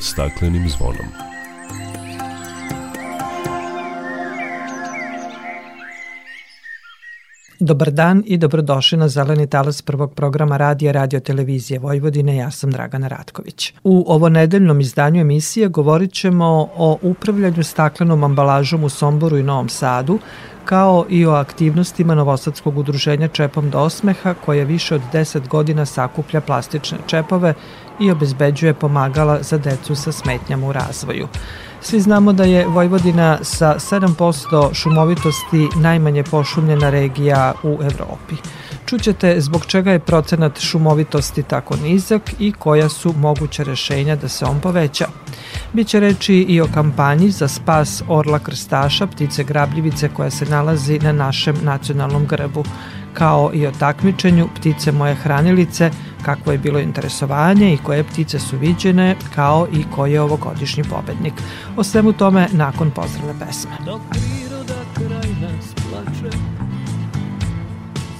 staklenim zvonom. Dobar dan i dobrodošli na Zeleni talas prvog programa radija Radio Televizije Vojvodine. Ja sam Dragana Ratković. U ovo nedeljnom izdanju emisije govorit ćemo o upravljanju staklenom ambalažom u Somboru i Novom Sadu, kao i o aktivnostima Novosadskog udruženja Čepom do osmeha, koje više od 10 godina sakuplja plastične čepove i obezbeđuje pomagala za decu sa smetnjama u razvoju. Svi znamo da je Vojvodina sa 7% šumovitosti najmanje pošumljena regija u Evropi. Čućete zbog čega je procenat šumovitosti tako nizak i koja su moguće rešenja da se on poveća. Biće reči i o kampanji za spas orla krstaša, ptice grabljivice koja se nalazi na našem nacionalnom grbu, kao i o takmičenju ptice moje hranilice, kakvo je bilo interesovanje i koje ptice su viđene, kao i ko je ovogodišnji pobednik. O svemu tome nakon pozdravne pesme. Dok priroda kraj nas plače,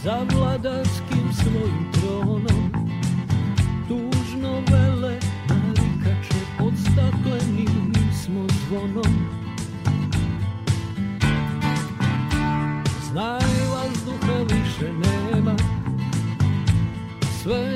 za vladarskim svojim tronom, tužno vele narikače pod staklenim smo zvonom. Znaj vazduha više nema, sve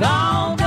Kao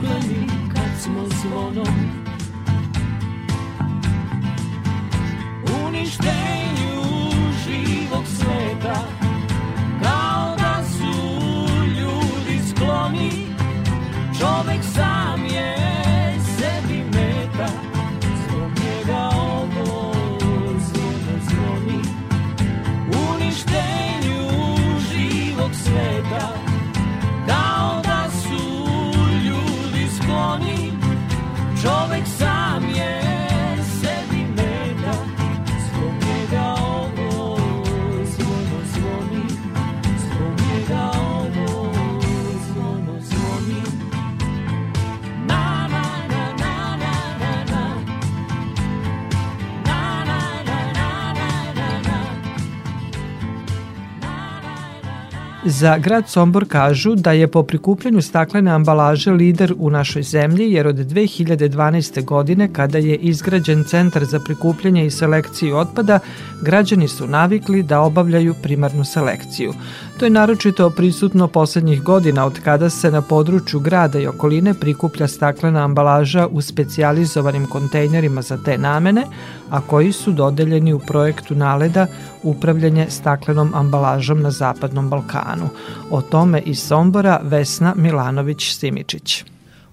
staklenim kad smo zvonom Uništenju Za grad Sombor kažu da je po prikupljanju staklene ambalaže lider u našoj zemlji jer od 2012. godine kada je izgrađen centar za prikupljanje i selekciju otpada, građani su navikli da obavljaju primarnu selekciju. To je naročito prisutno poslednjih godina od kada se na području grada i okoline prikuplja staklena ambalaža u specijalizovanim kontejnerima za te namene, a koji su dodeljeni u projektu Naleda upravljanje staklenom ambalažom na Zapadnom Balkanu. O tome iz Sombora Vesna Milanović-Simičić.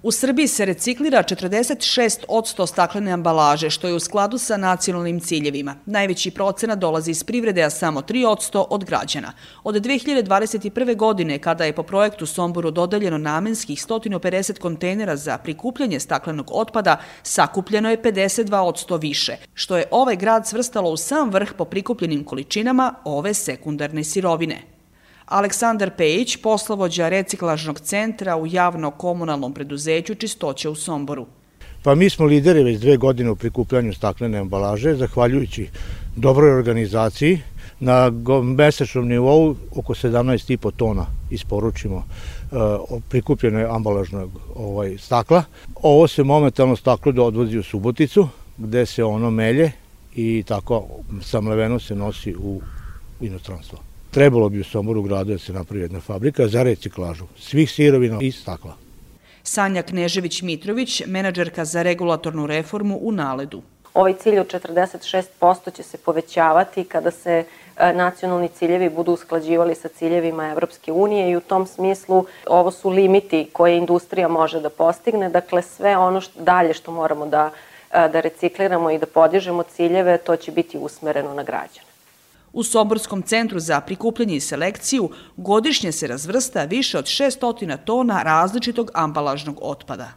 U Srbiji se reciklira 46% staklene ambalaže, što je u skladu sa nacionalnim ciljevima. Najveći procenat dolazi iz privrede, a samo 3% od građana. Od 2021. godine, kada je po projektu Somboru dodeljeno namenskih 150 kontejnera za prikupljanje staklenog otpada, sakupljeno je 52% više, što je ovaj grad svrstalo u sam vrh po prikupljenim količinama ove sekundarne sirovine. Aleksandar Pejić, poslovođa reciklažnog centra u javno-komunalnom preduzeću Čistoće u Somboru. Pa mi smo lideri već dve godine u prikupljanju staklene ambalaže, zahvaljujući dobroj organizaciji, Na mesečnom nivou oko 17,5 tona isporučimo uh, prikupljene ambalažnog ovaj, stakla. Ovo se momentalno staklo da odvozi u Suboticu, gde se ono melje i tako samleveno se nosi u inostranstvo. Trebalo bi u Somboru gradu da se napravi jedna fabrika za reciklažu svih sirovina i stakla. Sanja Knežević-Mitrović, menadžerka za regulatornu reformu u Naledu. Ovaj cilj od 46% će se povećavati kada se e, nacionalni ciljevi budu usklađivali sa ciljevima Evropske unije i u tom smislu ovo su limiti koje industrija može da postigne, dakle sve ono što, dalje što moramo da, e, da recikliramo i da podižemo ciljeve, to će biti usmereno na građane. U Soborskom centru za prikupljanje i selekciju godišnje se razvrsta više od 600 tona različitog ambalažnog otpada.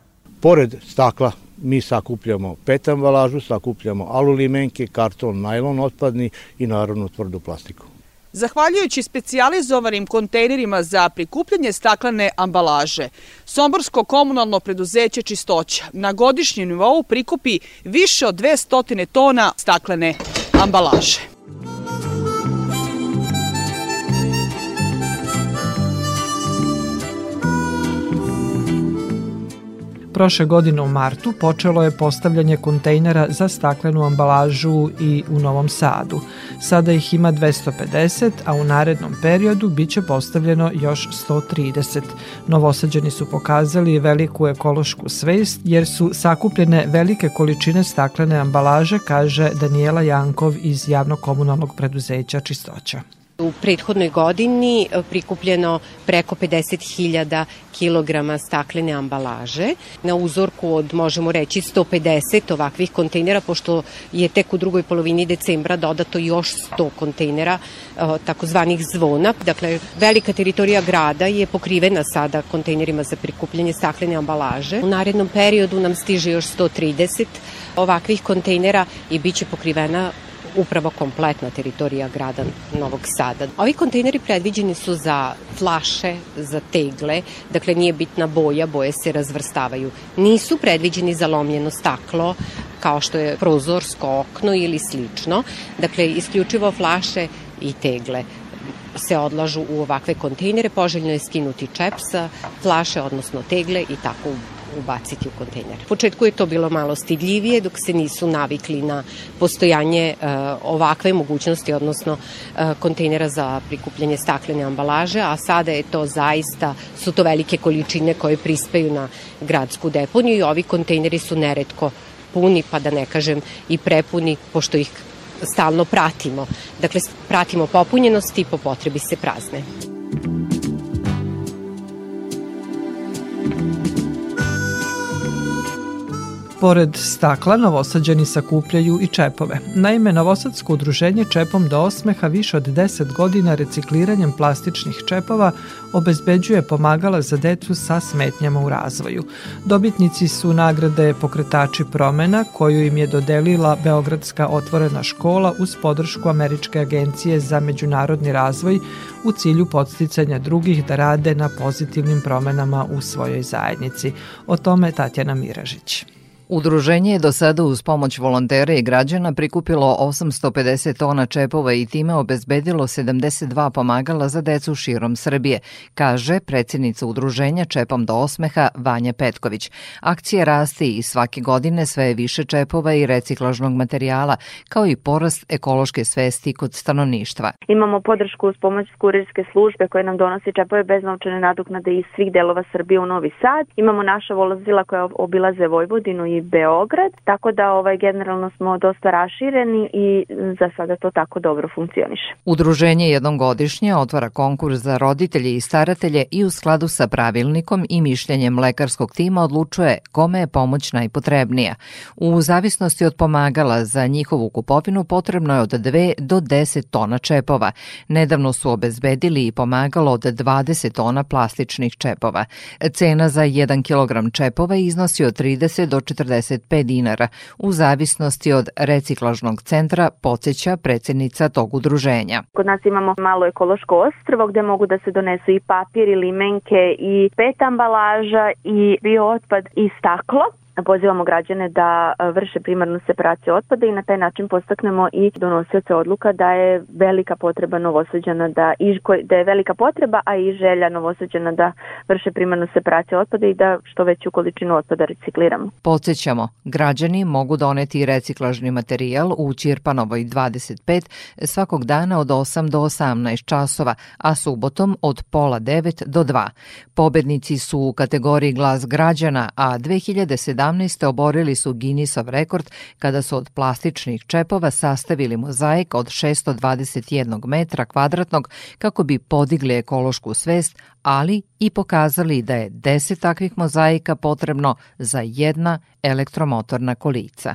Pored stakla mi sakupljamo pet ambalažu, sakupljamo alulimenke, karton, najlon otpadni i naravno tvrdu plastiku. Zahvaljujući specijalizovanim kontejnerima za prikupljanje staklene ambalaže, Somborsko komunalno preduzeće Čistoća na godišnjem nivou prikupi više od 200 tona staklene ambalaže. Prošle godine u martu počelo je postavljanje kontejnera za staklenu ambalažu i u Novom Sadu. Sada ih ima 250, a u narednom periodu biće postavljeno još 130. Novosađani su pokazali veliku ekološku svest jer su sakupljene velike količine staklene ambalaže, kaže Daniela Jankov iz javno-komunalnog preduzeća Čistoća. U prethodnoj godini e, prikupljeno preko 50.000 kg staklene ambalaže. Na uzorku od, možemo reći, 150 ovakvih kontejnera, pošto je tek u drugoj polovini decembra dodato još 100 kontejnera e, takozvanih zvona. Dakle, velika teritorija grada je pokrivena sada kontejnerima za prikupljanje staklene ambalaže. U narednom periodu nam stiže još 130 ovakvih kontejnera i biće pokrivena upravo kompletna teritorija grada Novog Sada. Ovi kontejneri predviđeni su za flaše, za tegle, dakle nije bitna boja, boje se razvrstavaju. Nisu predviđeni za lomljeno staklo, kao što je prozorsko okno ili slično. Dakle, isključivo flaše i tegle se odlažu u ovakve kontejnere. Poželjno je skinuti čep sa flaše, odnosno tegle i tako ubaciti u kontejner. U početku je to bilo malo stidljivije dok se nisu navikli na postojanje uh, ovakve mogućnosti, odnosno uh, kontejnera za prikupljanje staklene ambalaže, a sada je to zaista, su to velike količine koje prispaju na gradsku deponiju i ovi kontejneri su neretko puni, pa da ne kažem i prepuni, pošto ih stalno pratimo. Dakle, pratimo popunjenost i po potrebi se prazne. Pored stakla, novosađani sakupljaju i čepove. Naime, Novosadsko udruženje Čepom do osmeha više od 10 godina recikliranjem plastičnih čepova obezbeđuje pomagala za decu sa smetnjama u razvoju. Dobitnici su nagrade pokretači promena koju im je dodelila Beogradska otvorena škola uz podršku Američke agencije za međunarodni razvoj u cilju podsticanja drugih da rade na pozitivnim promenama u svojoj zajednici. O tome Tatjana Miražić. Udruženje je do sada uz pomoć volontera i građana prikupilo 850 tona čepova i time obezbedilo 72 pomagala za decu širom Srbije, kaže predsjednica udruženja Čepom do osmeha Vanja Petković. Akcija raste i svake godine sve je više čepova i reciklažnog materijala, kao i porast ekološke svesti kod stanovništva. Imamo podršku uz pomoć kurirske službe koje nam donosi čepove bez novčane nadoknade iz svih delova Srbije u Novi Sad. Imamo naša volazila koja obilaze Vojvodinu i Beograd, tako da ovaj generalno smo dosta rašireni i za sada to tako dobro funkcioniše. Udruženje jednom godišnje otvara konkurs za roditelje i staratelje i u skladu sa pravilnikom i mišljenjem lekarskog tima odlučuje kome je pomoć najpotrebnija. U zavisnosti od pomagala za njihovu kupovinu potrebno je od 2 do 10 tona čepova. Nedavno su obezbedili i pomagalo od 20 tona plastičnih čepova. Cena za 1 kg čepova iznosi od 30 do 40 45 dinara, u zavisnosti od reciklažnog centra, podsjeća predsednica tog udruženja. Kod nas imamo malo ekološko ostrvo gde mogu da se donesu i papir i limenke i pet ambalaža i biootpad i staklo pozivamo građane da vrše primarnu separaciju otpada i na taj način postaknemo i donosioce odluka da je velika potreba novosađana da, i, da je velika potreba, a i želja novosađana da vrše primarnu separaciju otpada i da što veću količinu otpada recikliramo. Podsećamo, građani mogu doneti reciklažni materijal u Ćirpanovoj 25 svakog dana od 8 do 18 časova, a subotom od pola 9 do 2. Pobednici su u kategoriji glas građana, a 2017. oborili su Guinnessov rekord kada su od plastičnih čepova sastavili mozaik od 621 metra kvadratnog kako bi podigli ekološku svest, ali i pokazali da je 10 takvih mozaika potrebno za jedna elektromotorna kolica.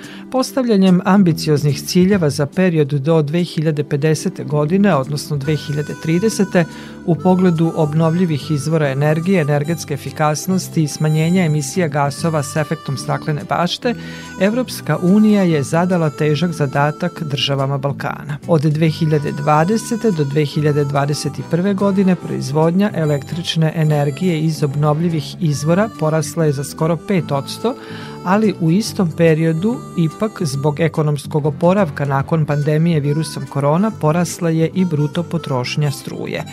Postavljanjem ambicioznih ciljeva za period do 2050. godine, odnosno 2030. u pogledu obnovljivih izvora energije, energetske efikasnosti i smanjenja emisija gasova s efektom staklene bašte, Evropska unija je zadala težak zadatak državama Balkana. Od 2020. do 2021. godine proizvodnja električne energije iz obnovljivih izvora porasla je za skoro 5%, dugo, ali u istom periodu ipak zbog ekonomskog oporavka nakon pandemije virusom korona porasla je i bruto potrošnja struje.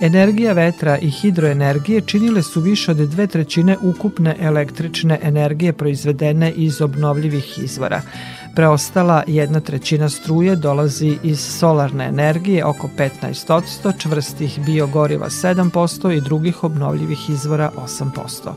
Energija vetra i hidroenergije činile su više od dve trećine ukupne električne energije proizvedene iz obnovljivih izvora. Preostala jedna trećina struje dolazi iz solarne energije, oko 15%, čvrstih biogoriva 7% i drugih obnovljivih izvora 8%.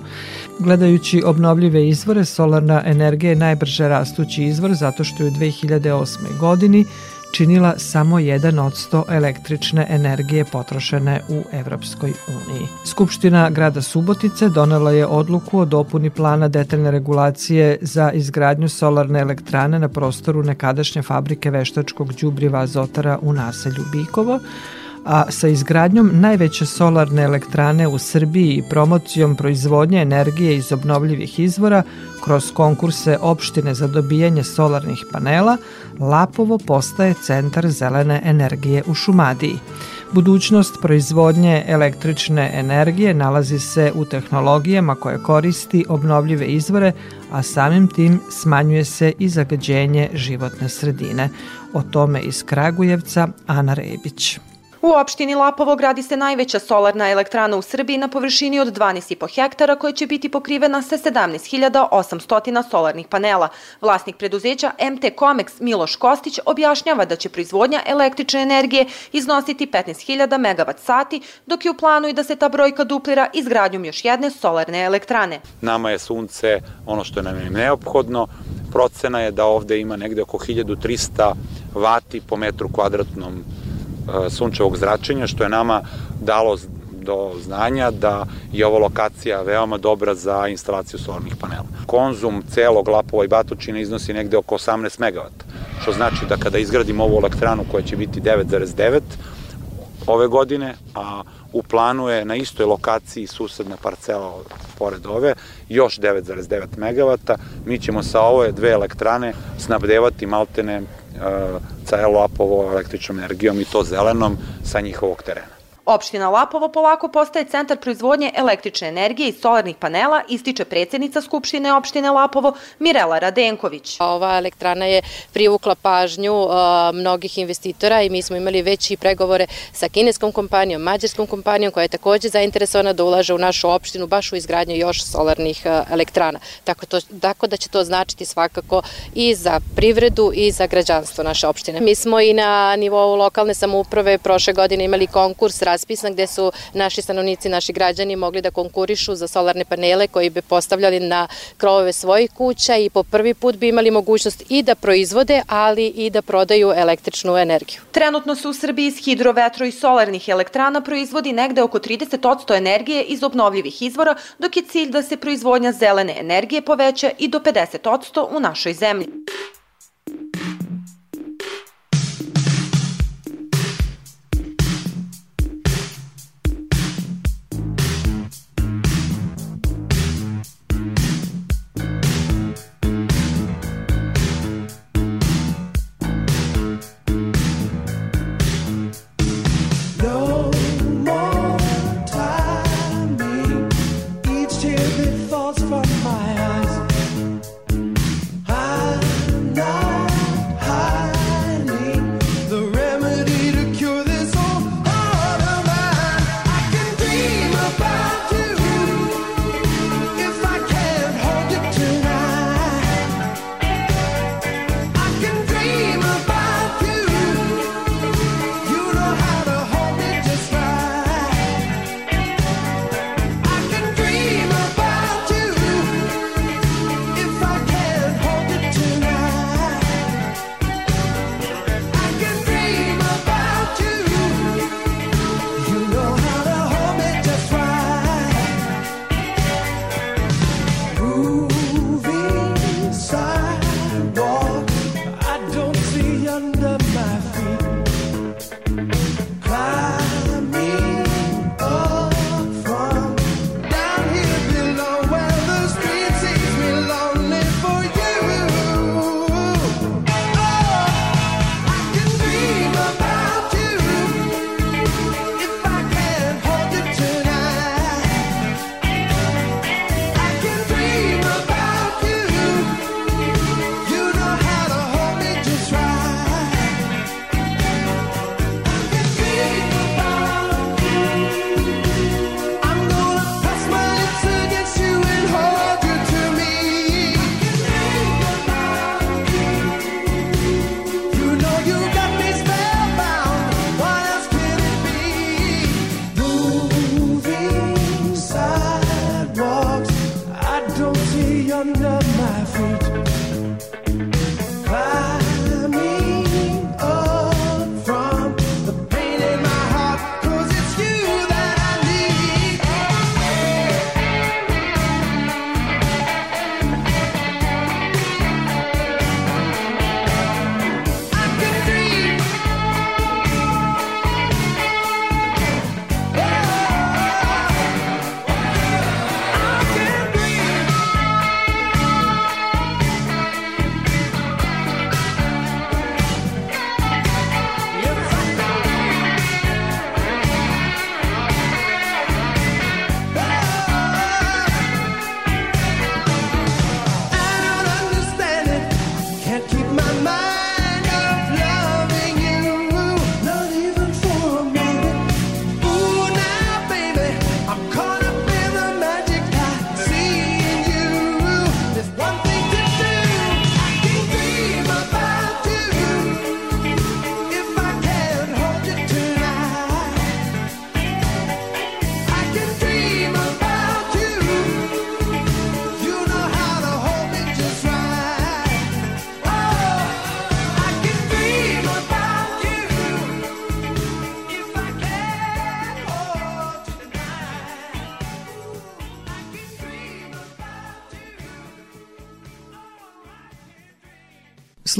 Gledajući obnovljive izvore, solarna energija je najbrže rastući izvor zato što je u 2008. godini činila samo 1% električne energije potrošene u Evropskoj uniji. Skupština grada Subotice donela je odluku o dopuni plana detaljne regulacije za izgradnju solarne elektrane na prostoru nekadašnje fabrike veštačkog đubriva azotara u naselju Bikovo, a sa izgradnjom najveće solarne elektrane u Srbiji i promocijom proizvodnje energije iz obnovljivih izvora kroz konkurse opštine za dobijanje solarnih panela, Lapovo postaje centar zelene energije u Šumadiji. Budućnost proizvodnje električne energije nalazi se u tehnologijama koje koristi obnovljive izvore, a samim tim smanjuje se i zagađenje životne sredine. O tome iz Kragujevca Ana Rebić. U opštini Lapovo gradi se najveća solarna elektrana u Srbiji na površini od 12,5 hektara koja će biti pokrivena sa 17.800 solarnih panela. Vlasnik preduzeća MT Comex Miloš Kostić objašnjava da će proizvodnja električne energije iznositi 15.000 MW sati, dok je u planu i da se ta brojka duplira izgradnjom još jedne solarne elektrane. Nama je sunce ono što nam je neophodno, procena je da ovde ima negde oko 1300 vati po metru kvadratnom sunčevog zračenja, što je nama dalo do znanja da je ova lokacija veoma dobra za instalaciju solarnih panela. Konzum celog Lapova i Batočina iznosi negde oko 18 MW, što znači da kada izgradimo ovu elektranu koja će biti 9,9 ove godine, a u planu je na istoj lokaciji susedna parcela pored ove, još 9,9 MW, mi ćemo sa ove dve elektrane snabdevati maltene celo Apovo električnom energijom i to zelenom sa njihovog terena. Opština Lapovo polako postaje centar proizvodnje električne energije i solarnih panela, ističe predsednica Skupštine opštine Lapovo Mirela Radenković. Ova elektrana je privukla pažnju uh, mnogih investitora i mi smo imali već i pregovore sa kineskom kompanijom, mađarskom kompanijom koja je takođe zainteresovana da ulaže u našu opštinu baš u izgradnju još solarnih uh, elektrana. Tako, to, tako da će to značiti svakako i za privredu i za građanstvo naše opštine. Mi smo i na nivou lokalne samouprave prošle godine imali konkurs raspisan gde su naši stanovnici, naši građani mogli da konkurišu za solarne panele koji bi postavljali na krovove svojih kuća i po prvi put bi imali mogućnost i da proizvode, ali i da prodaju električnu energiju. Trenutno se u Srbiji iz hidrovetro i solarnih elektrana proizvodi negde oko 30% energije iz obnovljivih izvora, dok je cilj da se proizvodnja zelene energije poveća i do 50% u našoj zemlji.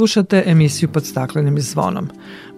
Slušate emisiju pod staklenim zvonom.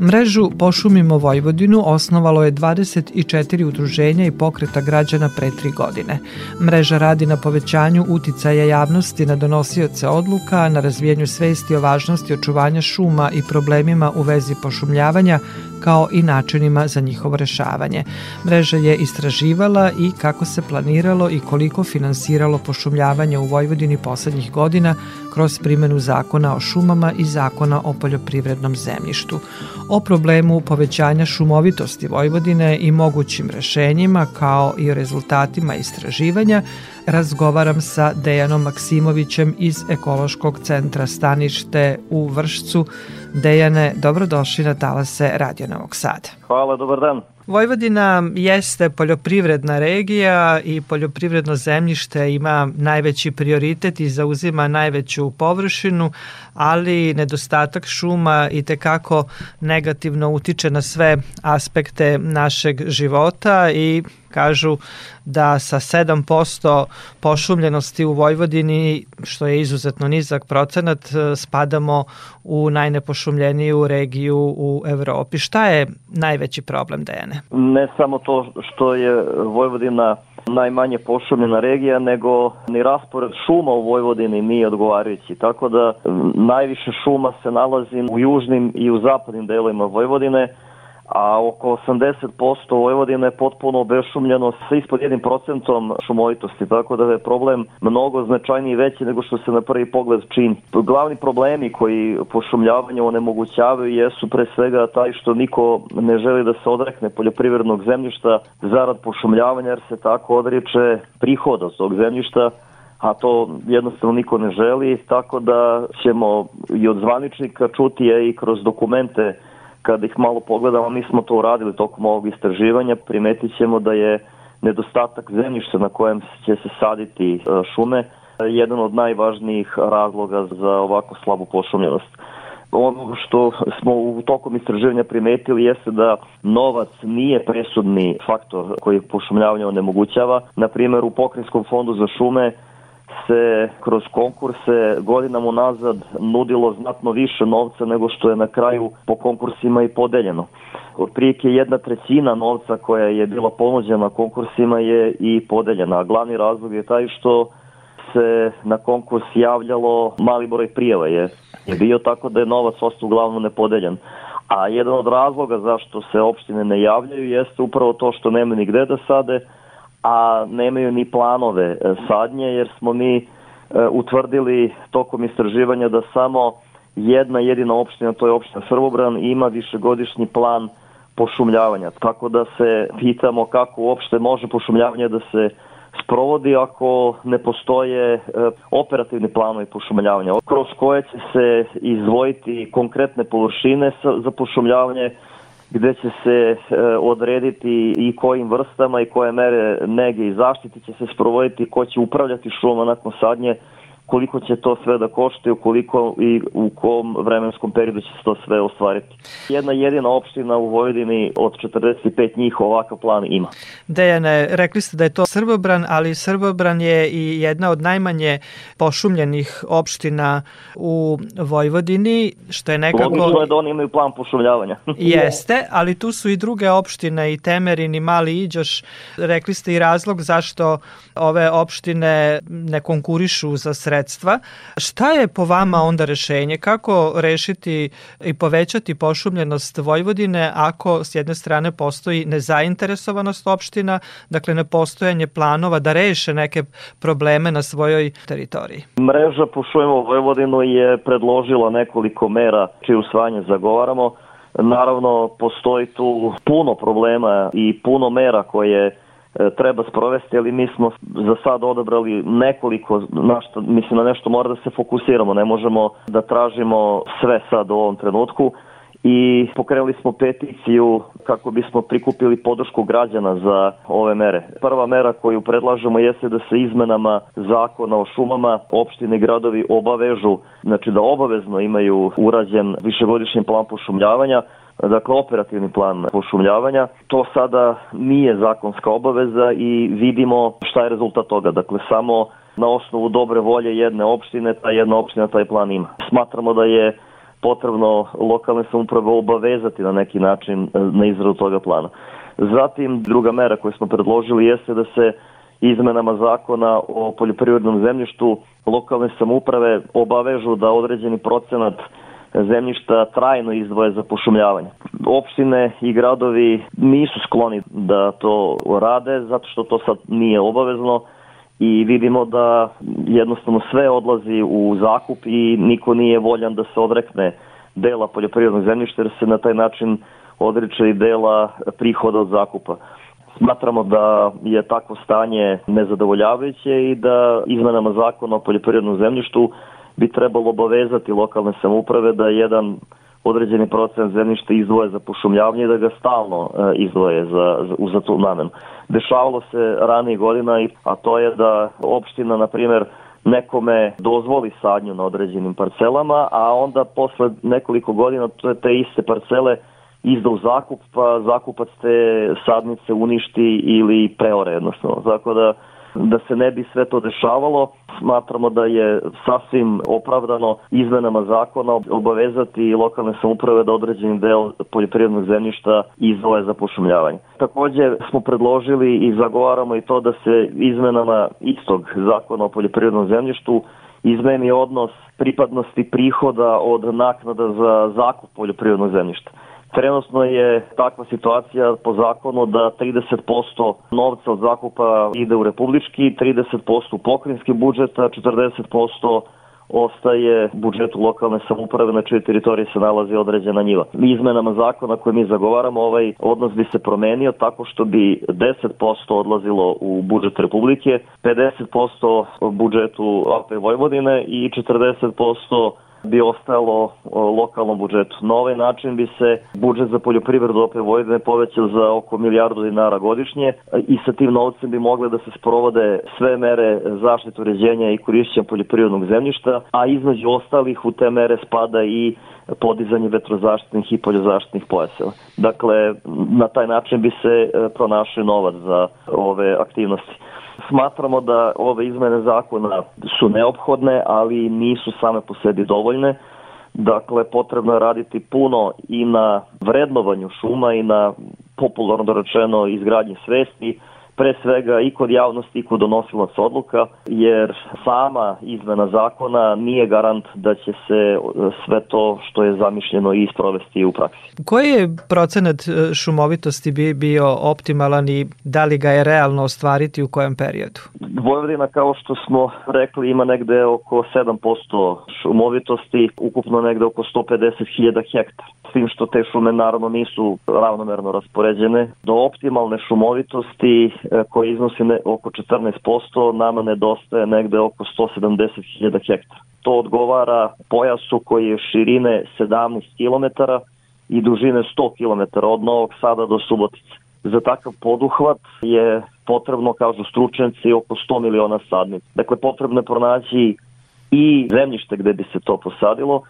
Mrežu Pošumimo Vojvodinu osnovalo je 24 udruženja i pokreta građana pre tri godine. Mreža radi na povećanju uticaja javnosti na donosioce odluka, na razvijenju svesti o važnosti očuvanja šuma i problemima u vezi pošumljavanja, kao i načinima za njihovo rešavanje. Mreža je istraživala i kako se planiralo i koliko finansiralo pošumljavanje u Vojvodini poslednjih godina kroz primenu zakona o šumama i zakona o poljoprivrednom zemljištu. O problemu povećanja šumovitosti Vojvodine i mogućim rešenjima kao i o rezultatima istraživanja razgovaram sa Dejanom Maksimovićem iz Ekološkog centra Stanište u Vršcu. Dejane, dobrodošli na talase Radio Novog Sada. Hvala, dobar dan. Vojvodina jeste poljoprivredna regija i poljoprivredno zemljište ima najveći prioritet i zauzima najveću površinu, ali nedostatak šuma i tekako negativno utiče na sve aspekte našeg života i kažu da sa 7% pošumljenosti u Vojvodini, što je izuzetno nizak procenat, spadamo u najnepošumljeniju regiju u Evropi. Šta je najveći problem, Dejane? Ne samo to što je Vojvodina najmanje pošumljena regija, nego ni raspored šuma u Vojvodini nije odgovarajući. Tako da najviše šuma se nalazi u južnim i u zapadnim delovima Vojvodine, a oko 80% Vojvodine je potpuno obešumljeno sa ispod 1% šumovitosti, tako da je problem mnogo značajniji veći nego što se na prvi pogled čini. Glavni problemi koji pošumljavanje onemogućavaju jesu pre svega taj što niko ne želi da se odrekne poljoprivrednog zemljišta zarad pošumljavanja jer se tako odriče prihoda od tog zemljišta a to jednostavno niko ne želi, tako da ćemo i od zvaničnika čuti i kroz dokumente kada ih malo pogledamo, mi smo to uradili tokom ovog istraživanja, primetit ćemo da je nedostatak zemljišta na kojem će se saditi e, šume jedan od najvažnijih razloga za ovako slabu pošumljenost. Ono što smo u tokom istraživanja primetili jeste da novac nije presudni faktor koji pošumljavanje onemogućava. Na primjer, u Pokrenjskom fondu za šume se kroz konkurse godinama unazad nudilo znatno više novca nego što je na kraju po konkursima i podeljeno. Otprilike jedna trećina novca koja je bila ponuđena konkursima je i podeljena, glavni razlog je taj što se na konkurs javljalo mali broj prijeva je, je bio tako da je novac ostao uglavnom nepodeljen. A jedan od razloga zašto se opštine ne javljaju jeste upravo to što nema ni gde da sade, a nemaju ni planove e, sadnje jer smo mi e, utvrdili tokom istraživanja da samo jedna jedina opština, to je opština Srbobran, ima višegodišnji plan pošumljavanja. Tako da se pitamo kako uopšte može pošumljavanje da se sprovodi ako ne postoje e, operativni planovi pošumljavanja, kroz koje će se izdvojiti konkretne površine za pošumljavanje, gde će se e, odrediti i kojim vrstama i koje mere nege i zaštiti će se sprovoditi, ko će upravljati šuma nakon sadnje, koliko će to sve da košte, koliko i u kom vremenskom periodu će se to sve ostvariti. Jedna jedina opština u Vojvodini od 45 njih ovakav plan ima. Dejane, rekli ste da je to Srbobran, ali Srbobran je i jedna od najmanje pošumljenih opština u Vojvodini, što je nekako... Logično je da oni imaju plan pošumljavanja. Jeste, ali tu su i druge opštine, i Temerin, i Mali Iđoš. Rekli ste i razlog zašto ove opštine ne konkurišu za sredstvo sredstva. Šta je po vama onda rešenje? Kako rešiti i povećati pošumljenost Vojvodine ako s jedne strane postoji nezainteresovanost opština, dakle nepostojanje planova da reše neke probleme na svojoj teritoriji? Mreža Pošujemo Vojvodinu je predložila nekoliko mera čije usvajanje zagovaramo. Naravno, postoji tu puno problema i puno mera koje treba sprovesti, ali mi smo za sad odabrali nekoliko, na što, mislim na nešto mora da se fokusiramo, ne možemo da tražimo sve sad u ovom trenutku i pokrenuli smo peticiju kako bismo prikupili podršku građana za ove mere. Prva mera koju predlažemo jeste da se izmenama zakona o šumama opštine i gradovi obavežu, znači da obavezno imaju urađen višegodišnji plan pošumljavanja, dakle operativni plan pošumljavanja. To sada nije zakonska obaveza i vidimo šta je rezultat toga. Dakle, samo na osnovu dobre volje jedne opštine, ta jedna opština taj plan ima. Smatramo da je potrebno lokalne samuprave obavezati na neki način na izradu toga plana. Zatim, druga mera koju smo predložili jeste da se izmenama zakona o poljoprivrednom zemljištu lokalne samuprave obavežu da određeni procenat zemljišta trajno izdvoje za pošumljavanje. Opštine i gradovi nisu skloni da to rade zato što to sad nije obavezno i vidimo da jednostavno sve odlazi u zakup i niko nije voljan da se odrekne dela poljoprivrednog zemljišta jer se na taj način odriče i dela prihoda od zakupa. Smatramo da je takvo stanje nezadovoljavajuće i da izmenama zakona o poljoprivrednom zemljištu bi trebalo obavezati lokalne samouprave da jedan određeni procent zemljišta izdvoje za pošumljavanje i da ga stalno e, izdvoje za, za, za tu namenu. Dešavalo se ranije godina, a to je da opština, na primjer, nekome dozvoli sadnju na određenim parcelama, a onda posle nekoliko godina te iste parcele izda u zakup, pa zakupac te sadnice uništi ili preore jednostavno. Tako da da se ne bi sve to dešavalo, smatramo da je sasvim opravdano izmenama zakona obavezati lokalne samuprave da određeni deo poljoprivrednog zemljišta izdvoje za pošumljavanje. Takođe smo predložili i zagovaramo i to da se izmenama istog zakona o poljoprivrednom zemljištu izmeni odnos pripadnosti prihoda od naknada za zakup poljoprivrednog zemljišta. Trenutno je takva situacija po zakonu da 30% novca od zakupa ide u republički, 30% u pokrinjski budžet, a 40% ostaje budžetu lokalne samuprave na čijoj teritoriji se nalazi određena njiva. Izmenama zakona koje mi zagovaramo, ovaj odnos bi se promenio tako što bi 10% odlazilo u budžet Republike, 50% budžetu AP Vojvodine i 40% bi ostalo lokalnom budžetu. Na ovaj način bi se budžet za poljoprivredu opet Vojvodine povećao za oko milijardu dinara godišnje i sa tim novcem bi mogle da se sprovode sve mere zaštite uređenja i korišćenja poljoprivrednog zemljišta, a između ostalih u te mere spada i podizanje vetrozaštitnih i poljozaštitnih pojaseva. Dakle, na taj način bi se e, pronašao novac za ove aktivnosti. Smatramo da ove izmene zakona su neophodne, ali nisu same po sebi dovoljne. Dakle, potrebno je raditi puno i na vrednovanju šuma i na popularno rečeno izgradnji svesti, pre svega i kod javnosti i kod donosilaca odluka, jer sama izmena zakona nije garant da će se sve to što je zamišljeno i sprovesti u praksi. Koji je procenat e, šumovitosti bi bio optimalan i da li ga je realno ostvariti u kojem periodu? Vojvodina, kao što smo rekli, ima negde oko 7% šumovitosti, ukupno negde oko 150.000 hektara. Tim što te šume naravno nisu ravnomerno raspoređene. Do optimalne šumovitosti E, koji iznosi ne, oko 14%, nama nedostaje negde oko 170.000 hektara. To odgovara pojasu koji je širine 17 km i dužine 100 km od Novog Sada do Subotice. Za takav poduhvat je potrebno, kažu stručnjaci, oko 100 miliona sadnica. Dakle, potrebno je pronaći i zemljište gde bi se to posadilo,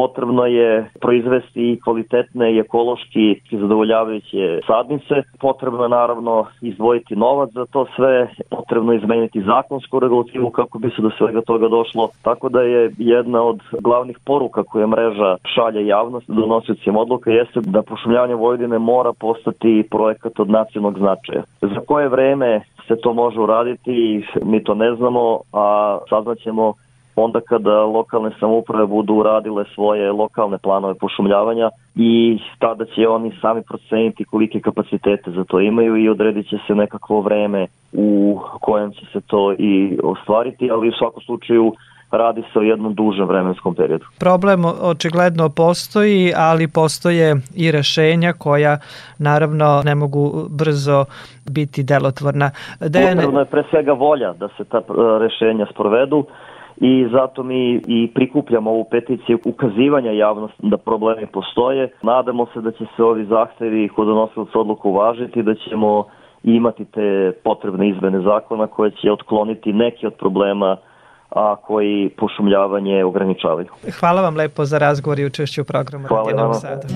potrebno je proizvesti i kvalitetne i ekološki zadovoljavajuće sadnice. Potrebno je naravno izdvojiti novac za to sve, potrebno je izmeniti zakonsku regulativu kako bi se do svega toga došlo. Tako da je jedna od glavnih poruka koje mreža šalje javnost donosiocim odluka jeste da pošumljavanje Vojvodine mora postati projekat od nacionalnog značaja. Za koje vreme se to može uraditi, mi to ne znamo, a saznaćemo onda kada lokalne samouprave budu uradile svoje lokalne planove pošumljavanja i tada će oni sami proceniti kolike kapacitete za to imaju i odredit će se nekakvo vreme u kojem će se to i ostvariti, ali u svakom slučaju radi se o jednom dužem vremenskom periodu. Problem očigledno postoji, ali postoje i rešenja koja naravno ne mogu brzo biti delotvorna. Dejane... Potrebno je pre svega volja da se ta e, rešenja sprovedu i zato mi i prikupljamo ovu peticiju ukazivanja javnosti da problemi postoje. Nadamo se da će se ovi zahtevi kod donosilaca odluku uvažiti, da ćemo imati te potrebne izmene zakona koje će otkloniti neki od problema a koji pošumljavanje ograničavaju. Hvala vam lepo za razgovor i učešću u programu Hvala Radio Sada.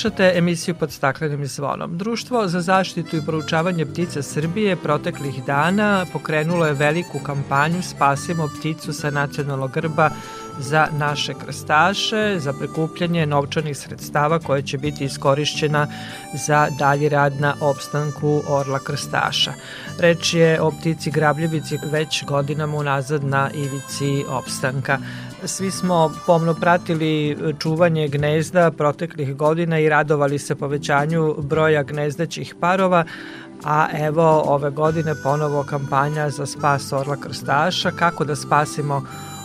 Slušate emisiju pod staklenim zvonom. Društvo za zaštitu i proučavanje ptica Srbije proteklih dana pokrenulo je veliku kampanju Spasimo pticu sa nacionalnog grba za naše krstaše, za prikupljanje novčanih sredstava koje će biti iskorišćena za dalji rad na opstanku orla krstaša. Reč je o ptici grabljevici već godinama unazad na ivici opstanka. Svi smo pomno pratili čuvanje gnezda proteklih godina i radovali se povećanju broja gnezdećih parova, a evo ove godine ponovo kampanja za spas orla krstaša, kako da spasimo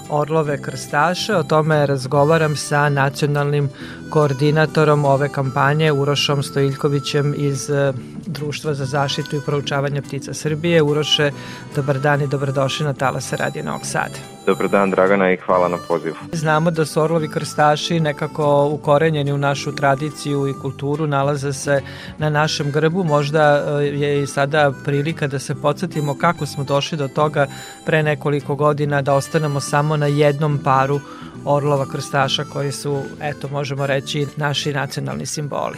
Orlove krstaše. O tome razgovaram sa nacionalnim koordinatorom ove kampanje Urošom Stojiljkovićem iz e, Društva za zaštitu i proučavanje ptica Srbije. Uroše, dobar dan i dobrodošli na Talasa Radio Novog Sada. Dobar dan Dragana i hvala na pozivu. Znamo da su orlovi krstaši nekako ukorenjeni u našu tradiciju i kulturu, nalaze se na našem grbu. Možda e, je i sada prilika da se podsjetimo kako smo došli do toga pre nekoliko godina da ostanemo samo na jednom paru orlova krstaša koji su, eto, možemo reći, naši nacionalni simboli.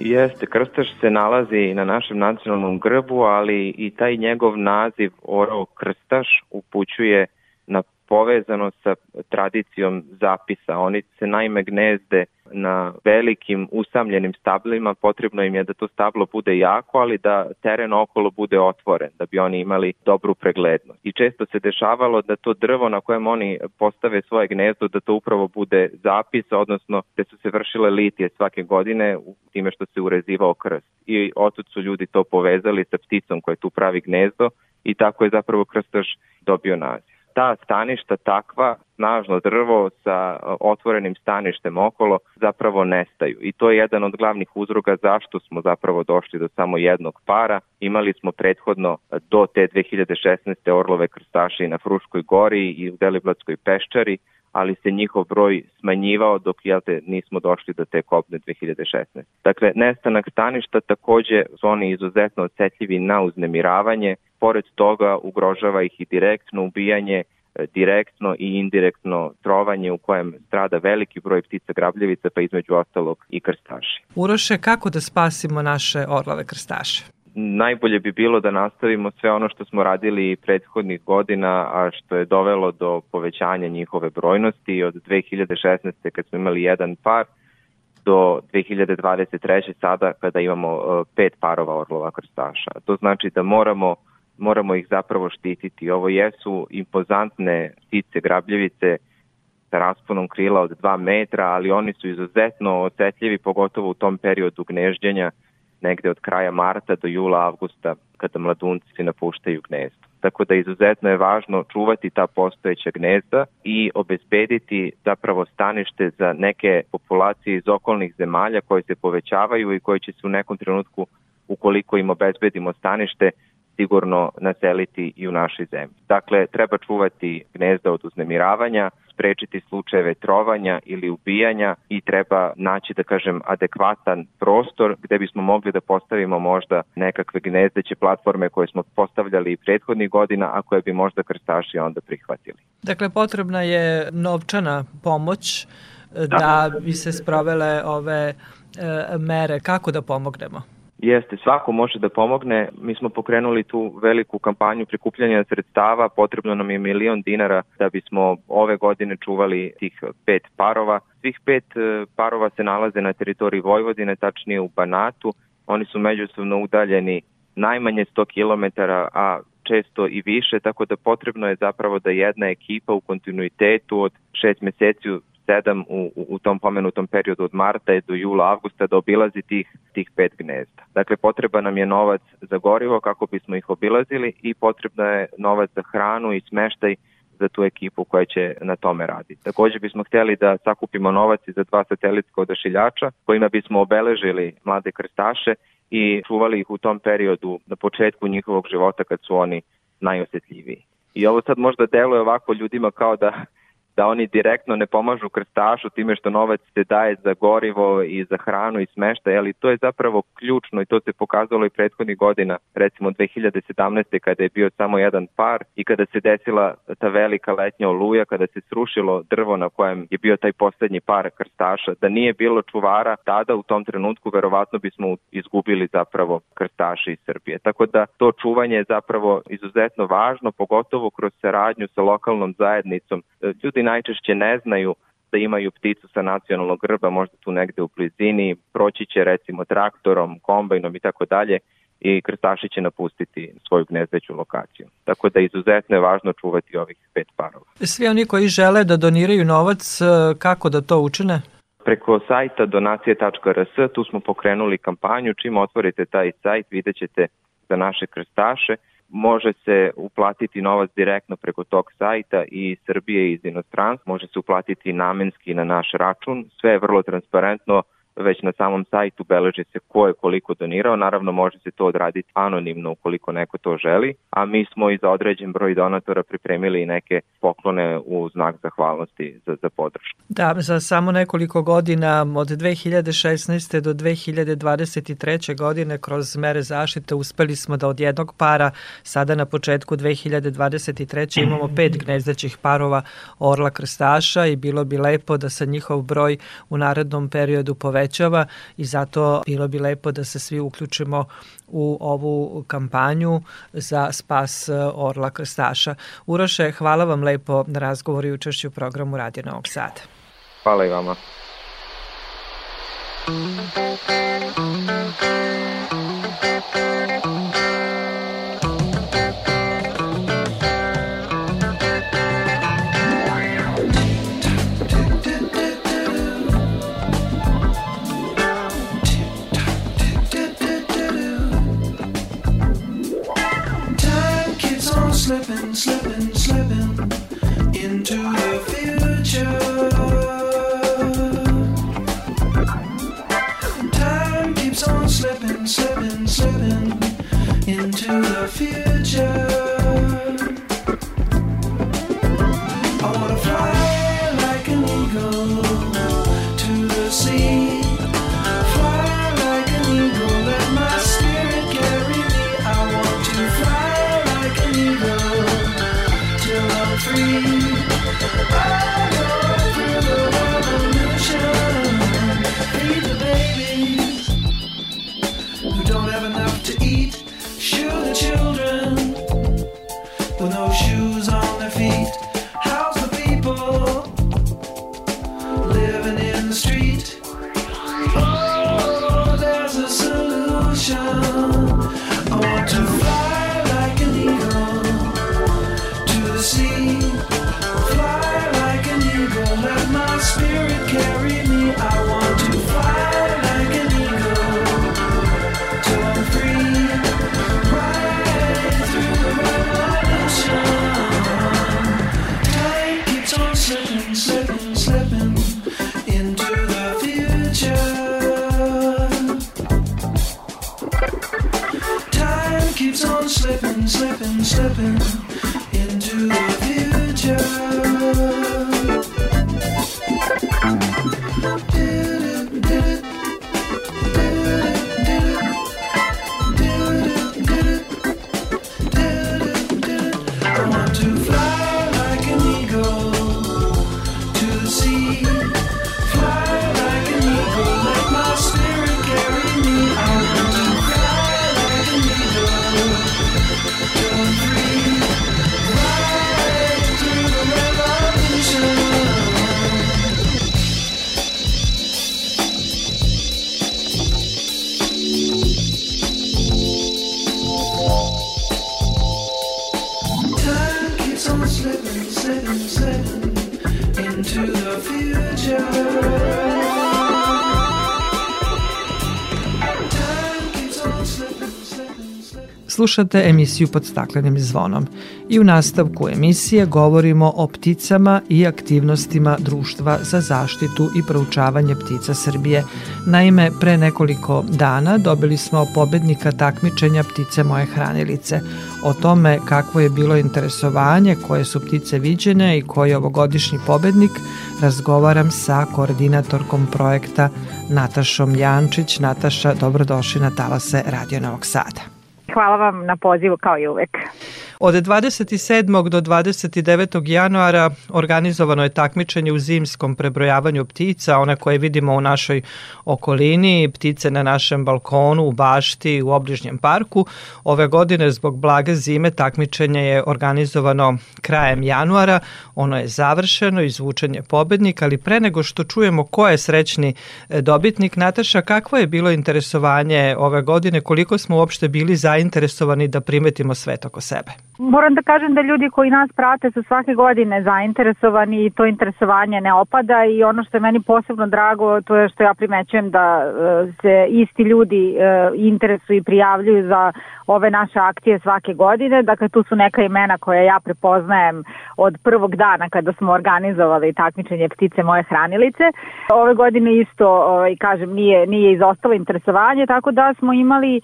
Jeste, krstaš se nalazi na našem nacionalnom grbu, ali i taj njegov naziv orao krstaš upućuje na povezano sa tradicijom zapisa. Oni se naime gnezde na velikim usamljenim stablima, potrebno im je da to stablo bude jako, ali da teren okolo bude otvoren, da bi oni imali dobru preglednost. I često se dešavalo da to drvo na kojem oni postave svoje gnezdo, da to upravo bude zapis, odnosno da su se vršile litije svake godine u time što se urezivao krst. I otud su ljudi to povezali sa pticom koja tu pravi gnezdo i tako je zapravo krstaš dobio naziv ta staništa takva, snažno drvo sa otvorenim staništem okolo zapravo nestaju. I to je jedan od glavnih uzroga zašto smo zapravo došli do samo jednog para. Imali smo prethodno do te 2016. orlove krstaše i na Fruškoj gori i u Deliblatskoj peščari, ali se njihov broj smanjivao dok jel te, nismo došli do te kopne 2016. Dakle, nestanak staništa takođe su oni izuzetno osetljivi na uznemiravanje, pored toga ugrožava ih i direktno ubijanje, e, direktno i indirektno trovanje u kojem strada veliki broj ptica grabljevica, pa između ostalog i krstaši. Uroše, kako da spasimo naše orlove krstaše? najbolje bi bilo da nastavimo sve ono što smo radili prethodnih godina, a što je dovelo do povećanja njihove brojnosti od 2016. kad smo imali jedan par do 2023. sada kada imamo e, pet parova orlova krstaša. To znači da moramo moramo ih zapravo štititi. Ovo jesu impozantne ptice grabljevice sa rasponom krila od 2 metra, ali oni su izuzetno osetljivi, pogotovo u tom periodu gnežđenja, negde od kraja marta do jula, avgusta, kada mladunci napuštaju gnezdo. Tako da izuzetno je važno čuvati ta postojeća gnezda i obezbediti zapravo stanište za neke populacije iz okolnih zemalja koje se povećavaju i koje će se u nekom trenutku, ukoliko im obezbedimo stanište, sigurno naseliti i u našoj zemlji. Dakle, treba čuvati gnezda od uznemiravanja, sprečiti slučajeve trovanja ili ubijanja i treba naći, da kažem, adekvatan prostor gde bismo mogli da postavimo možda nekakve gnezdeće platforme koje smo postavljali i prethodnih godina, a koje bi možda krstaši onda prihvatili. Dakle, potrebna je novčana pomoć da, da bi se sprovele ove e, mere. Kako da pomognemo? Jeste, svako može da pomogne. Mi smo pokrenuli tu veliku kampanju prikupljanja sredstava, potrebno nam je milion dinara da bismo ove godine čuvali tih pet parova. Svih pet e, parova se nalaze na teritoriji Vojvodine, tačnije u Banatu. Oni su međusobno udaljeni najmanje 100 km, a često i više, tako da potrebno je zapravo da jedna ekipa u kontinuitetu od šest meseci 7 u, u tom pomenutom periodu od marta do jula, avgusta da obilazi tih, tih pet gnezda. Dakle, potreba nam je novac za gorivo kako bismo ih obilazili i potrebno je novac za hranu i smeštaj za tu ekipu koja će na tome raditi. Takođe bismo hteli da sakupimo novac i za dva satelitska odašiljača kojima bismo obeležili mlade krstaše i čuvali ih u tom periodu na početku njihovog života kad su oni najosetljiviji. I ovo sad možda deluje ovako ljudima kao da da oni direktno ne pomažu krstašu time što novac se daje za gorivo i za hranu i smeštaj, ali to je zapravo ključno i to se pokazalo i prethodnih godina, recimo 2017. kada je bio samo jedan par i kada se desila ta velika letnja oluja, kada se srušilo drvo na kojem je bio taj poslednji par krstaša, da nije bilo čuvara, tada u tom trenutku verovatno bismo izgubili zapravo krstaše iz Srbije. Tako da to čuvanje je zapravo izuzetno važno, pogotovo kroz saradnju sa lokalnom zajednicom. Ljudi najčešće ne znaju da imaju pticu sa nacionalnog grba, možda tu negde u blizini, proći će recimo traktorom, kombajnom i tako dalje i krstaši će napustiti svoju gnezdeću lokaciju. Tako da izuzetno je važno čuvati ovih pet parova. Svi oni koji žele da doniraju novac, e, kako da to učine? Preko sajta donacije.rs tu smo pokrenuli kampanju. Čim otvorite taj sajt vidjet ćete za naše krstaše može se uplatiti novac direktno preko tog sajta i Srbije iz inostranstva, može se uplatiti namenski na naš račun, sve je vrlo transparentno, već na samom sajtu beleži se ko je koliko donirao, naravno može se to odraditi anonimno ukoliko neko to želi, a mi smo i za određen broj donatora pripremili i neke poklone u znak zahvalnosti za, za podršku. Da, za samo nekoliko godina od 2016. do 2023. godine kroz mere zaštite uspeli smo da od jednog para sada na početku 2023. imamo pet gnezdećih parova orla krstaša i bilo bi lepo da se njihov broj u narednom periodu poveća povećava i zato bilo bi lepo da se svi uključimo u ovu kampanju za spas Orla Krstaša. Uroše, hvala vam lepo na razgovoru i učešću u programu Radio Novog Sada. Hvala i vama. slipping, seven, seven into the field. Slušate emisiju pod staklenim zvonom i u nastavku emisije govorimo o pticama i aktivnostima Društva za zaštitu i proučavanje ptica Srbije. Naime, pre nekoliko dana dobili smo pobednika takmičenja Ptice moje hranilice. O tome kakvo je bilo interesovanje, koje su ptice viđene i koji je ovogodišnji pobednik, razgovaram sa koordinatorkom projekta Natašom Jančić. Nataša, dobrodošli na talase Radio Novog Sada. Hvala vam na pozivu kao i uvek. Od 27. do 29. januara organizovano je takmičenje u zimskom prebrojavanju ptica, one koje vidimo u našoj okolini, ptice na našem balkonu, u bašti, u obližnjem parku. Ove godine zbog blage zime takmičenje je organizovano krajem januara, ono je završeno, izvučen je pobednik, ali pre nego što čujemo ko je srećni e, dobitnik, Nataša, kakvo je bilo interesovanje ove godine, koliko smo uopšte bili zainteresovani da primetimo svet oko sebe? Moram da kažem da ljudi koji nas prate su svake godine zainteresovani i to interesovanje ne opada i ono što je meni posebno drago to je što ja primećujem da e, se isti ljudi e, interesuju i prijavljuju za ove naše akcije svake godine. Dakle, tu su neka imena koje ja prepoznajem od prvog dana kada smo organizovali takmičenje ptice moje hranilice. Ove godine isto, ovaj, kažem, nije, nije izostalo interesovanje, tako da smo imali e,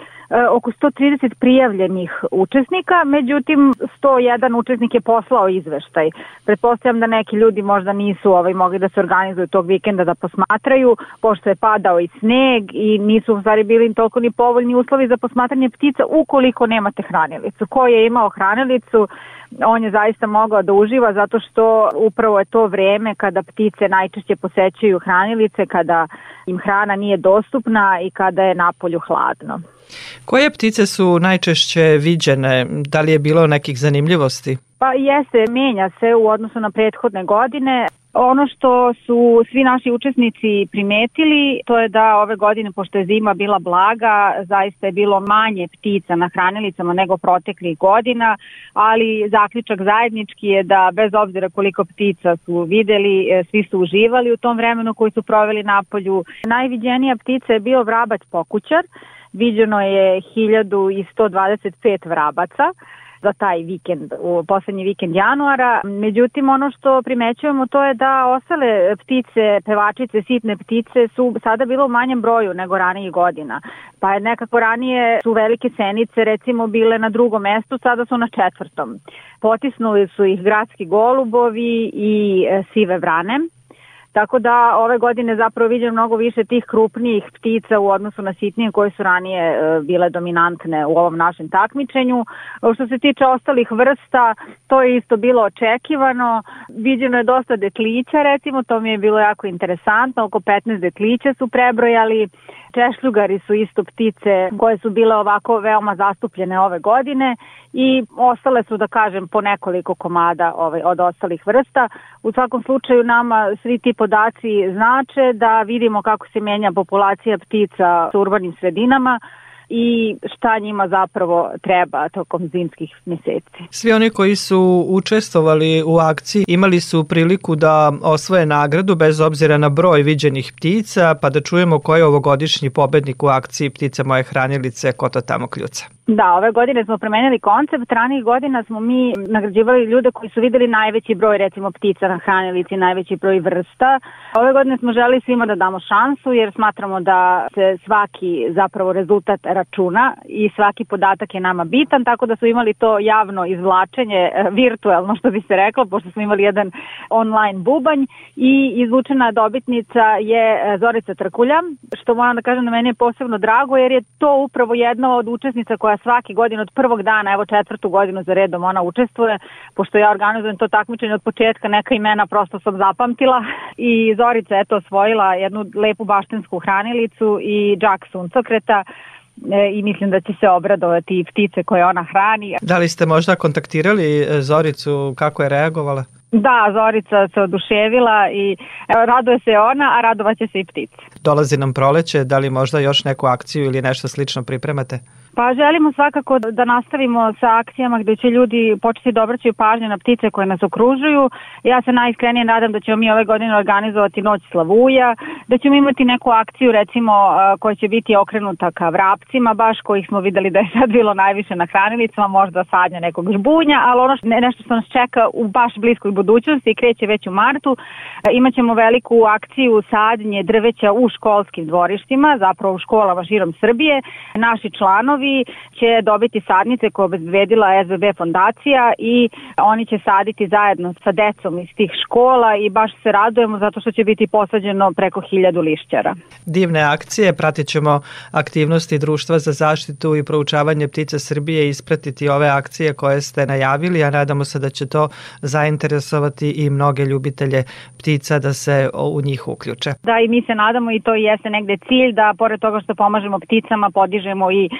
oko 130 prijavljenih učesnika, međutim 101 učesnik je poslao izveštaj. Pretpostavljam da neki ljudi možda nisu ovaj, mogli da se organizuju tog vikenda da posmatraju, pošto je padao i sneg i nisu u stvari bili toliko ni povoljni uslovi za posmatranje ptica u ukoliko nemate hranilicu. Ko je imao hranilicu, on je zaista mogao da uživa zato što upravo je to vreme kada ptice najčešće posećuju hranilice, kada im hrana nije dostupna i kada je napolju hladno. Koje ptice su najčešće viđene? Da li je bilo nekih zanimljivosti? Pa jeste, menja se u odnosu na prethodne godine. Ono što su svi naši učesnici primetili, to je da ove godine, pošto je zima bila blaga, zaista je bilo manje ptica na hranilica nego proteklih godina, ali zaključak zajednički je da bez obzira koliko ptica su videli, e, svi su uživali u tom vremenu koji su proveli na polju. Najviđenija ptica je bio vrabac pokućar, viđeno je 1125 vrabaca, za taj vikend, u poslednji vikend januara. Međutim, ono što primećujemo to je da ostale ptice, pevačice, sitne ptice su sada bilo u manjem broju nego ranijih godina. Pa je nekako ranije su velike senice recimo bile na drugom mestu, sada su na četvrtom. Potisnuli su ih gradski golubovi i e, sive vrane. Tako da ove godine zapravo vidim mnogo više tih krupnijih ptica u odnosu na sitnije koje su ranije e, bile dominantne u ovom našem takmičenju. Što se tiče ostalih vrsta, to je isto bilo očekivano. Viđeno je dosta detlića, recimo, to mi je bilo jako interesantno. Oko 15 detlića su prebrojali. Češljugari su isto ptice koje su bile ovako veoma zastupljene ove godine i ostale su, da kažem, po nekoliko komada ovaj, od ostalih vrsta. U svakom slučaju nama svi ti podaci znače da vidimo kako se menja populacija ptica u urbanim sredinama, i šta njima zapravo treba tokom zimskih meseci. Svi oni koji su učestvovali u akciji imali su priliku da osvoje nagradu bez obzira na broj viđenih ptica, pa da čujemo ko je ovogodišnji pobednik u akciji Ptica moje hranilice, ko to tamo kljuca. Da, ove godine smo promenili koncept, ranih godina smo mi nagrađivali ljude koji su videli najveći broj recimo ptica na hranilici, najveći broj vrsta. Ove godine smo želi svima da damo šansu jer smatramo da se svaki zapravo rezultat računa i svaki podatak je nama bitan, tako da su imali to javno izvlačenje e, virtuelno što bi se reklo, pošto smo imali jedan online bubanj i izvučena dobitnica je e, Zorica Trkulja, što moram da kažem da meni je posebno drago jer je to upravo jedna od učesnica koja svaki godin od prvog dana, evo četvrtu godinu za redom ona učestvuje, pošto ja organizujem to takmičenje od početka, neka imena prosto sam zapamtila i Zorica je to osvojila jednu lepu baštinsku hranilicu i džak suncokreta e, i mislim da će se obradovati i ptice koje ona hrani. Da li ste možda kontaktirali e, Zoricu, kako je reagovala? Da, Zorica se oduševila i evo, raduje se ona, a radovaće se i ptice. Dolazi nam proleće, da li možda još neku akciju ili nešto slično pripremate? Pa želimo svakako da nastavimo sa akcijama gde će ljudi početi da obraćaju pažnju na ptice koje nas okružuju. Ja se najiskrenije nadam da ćemo mi ove godine organizovati Noć Slavuja, da ćemo imati neku akciju recimo koja će biti okrenuta ka vrapcima, baš kojih smo videli da je sad bilo najviše na hranilica, možda sadnja nekog žbunja, ali ono što, nešto što nas čeka u baš bliskoj budućnosti kreće već u martu, imaćemo veliku akciju sadnje drveća u školskim dvorištima, zapravo u školama širom Srbije. Naši članovi članovi će dobiti sadnice koje obezbedila SBB fondacija i oni će saditi zajedno sa decom iz tih škola i baš se radujemo zato što će biti posađeno preko hiljadu lišćara. Divne akcije, pratit ćemo aktivnosti Društva za zaštitu i proučavanje ptica Srbije i ispratiti ove akcije koje ste najavili, a nadamo se da će to zainteresovati i mnoge ljubitelje ptica da se u njih uključe. Da, i mi se nadamo i to jeste negde cilj da pored toga što pomažemo pticama podižemo i e,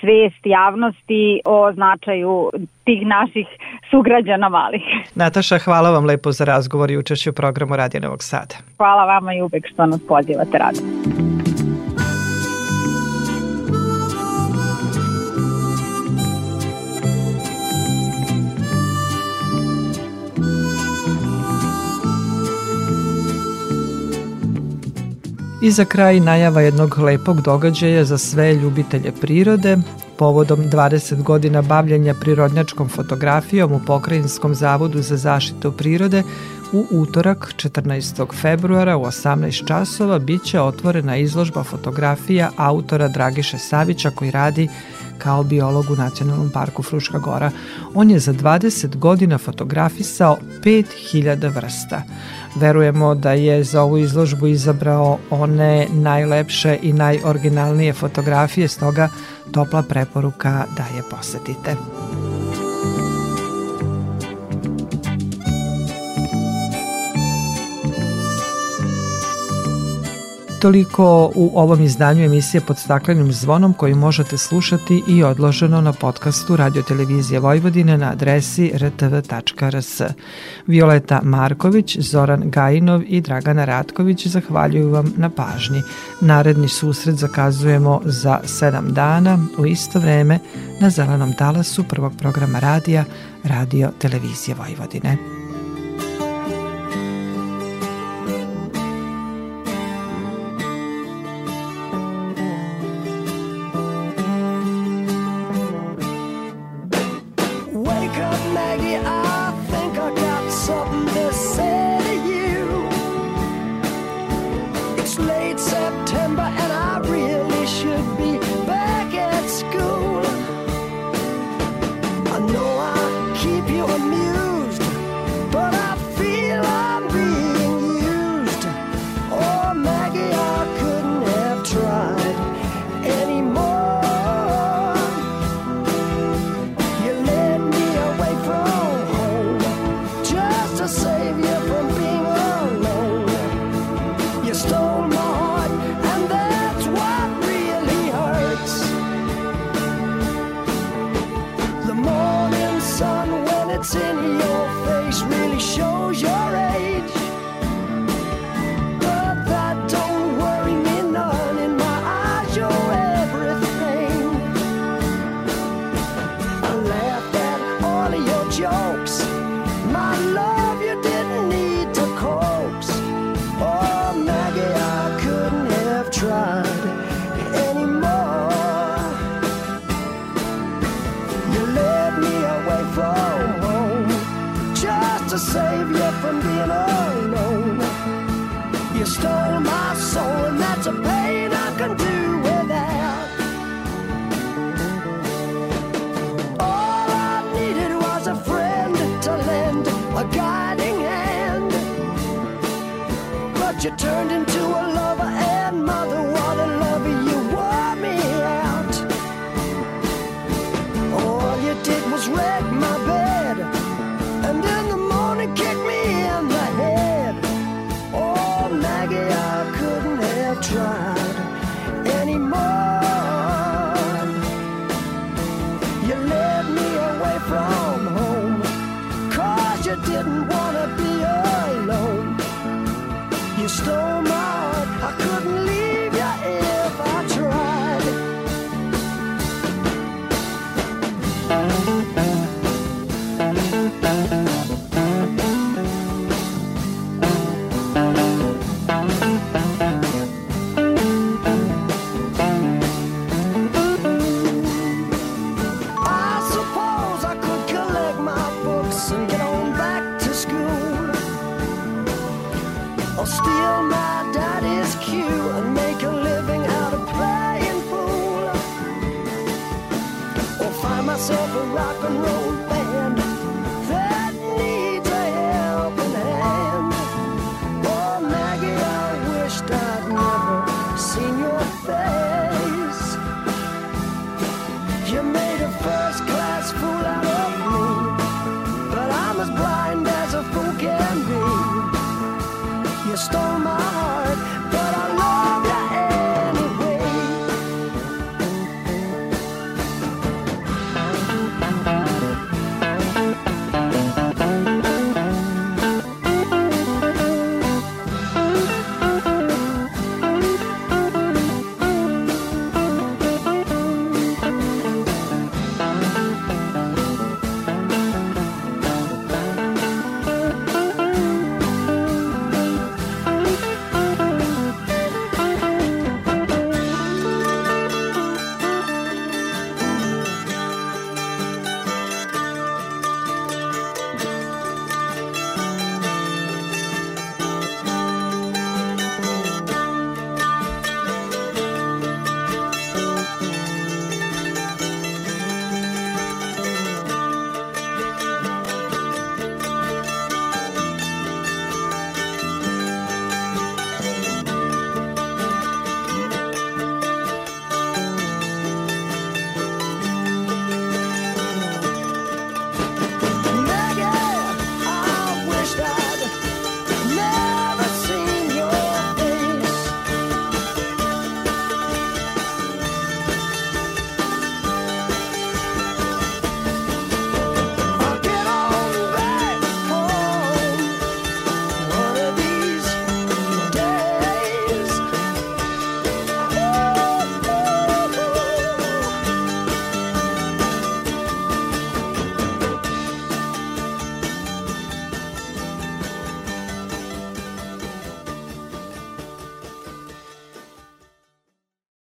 svest javnosti o značaju tih naših sugrađana malih. Nataša, hvala vam lepo za razgovor i učešću u programu Radio Novog Sada. Hvala vama i uvek što nas pozivate rado. I za kraj najava jednog lepog događaja za sve ljubitelje prirode. Povodom 20 godina bavljanja prirodnjačkom fotografijom u Pokrajinskom zavodu za zaštitu prirode u utorak 14. februara u 18 časova biće otvorena izložba fotografija autora Dragiše Savića koji radi kao biolog u Nacionalnom parku Fruška Gora. On je za 20 godina fotografisao 5000 vrsta. Verujemo da je za ovu izložbu izabrao one najlepše i najoriginalnije fotografije, stoga topla preporuka da je posetite. Toliko u ovom izdanju emisije pod staklenim zvonom koju možete slušati i odloženo na podcastu Radiotelevizije Vojvodine na adresi rtv.rs. Violeta Marković, Zoran Gajinov i Dragana Ratković zahvaljuju vam na pažnji. Naredni susret zakazujemo za sedam dana u isto vreme na zelenom talasu prvog programa radija Radio Televizije Vojvodine. you start the road.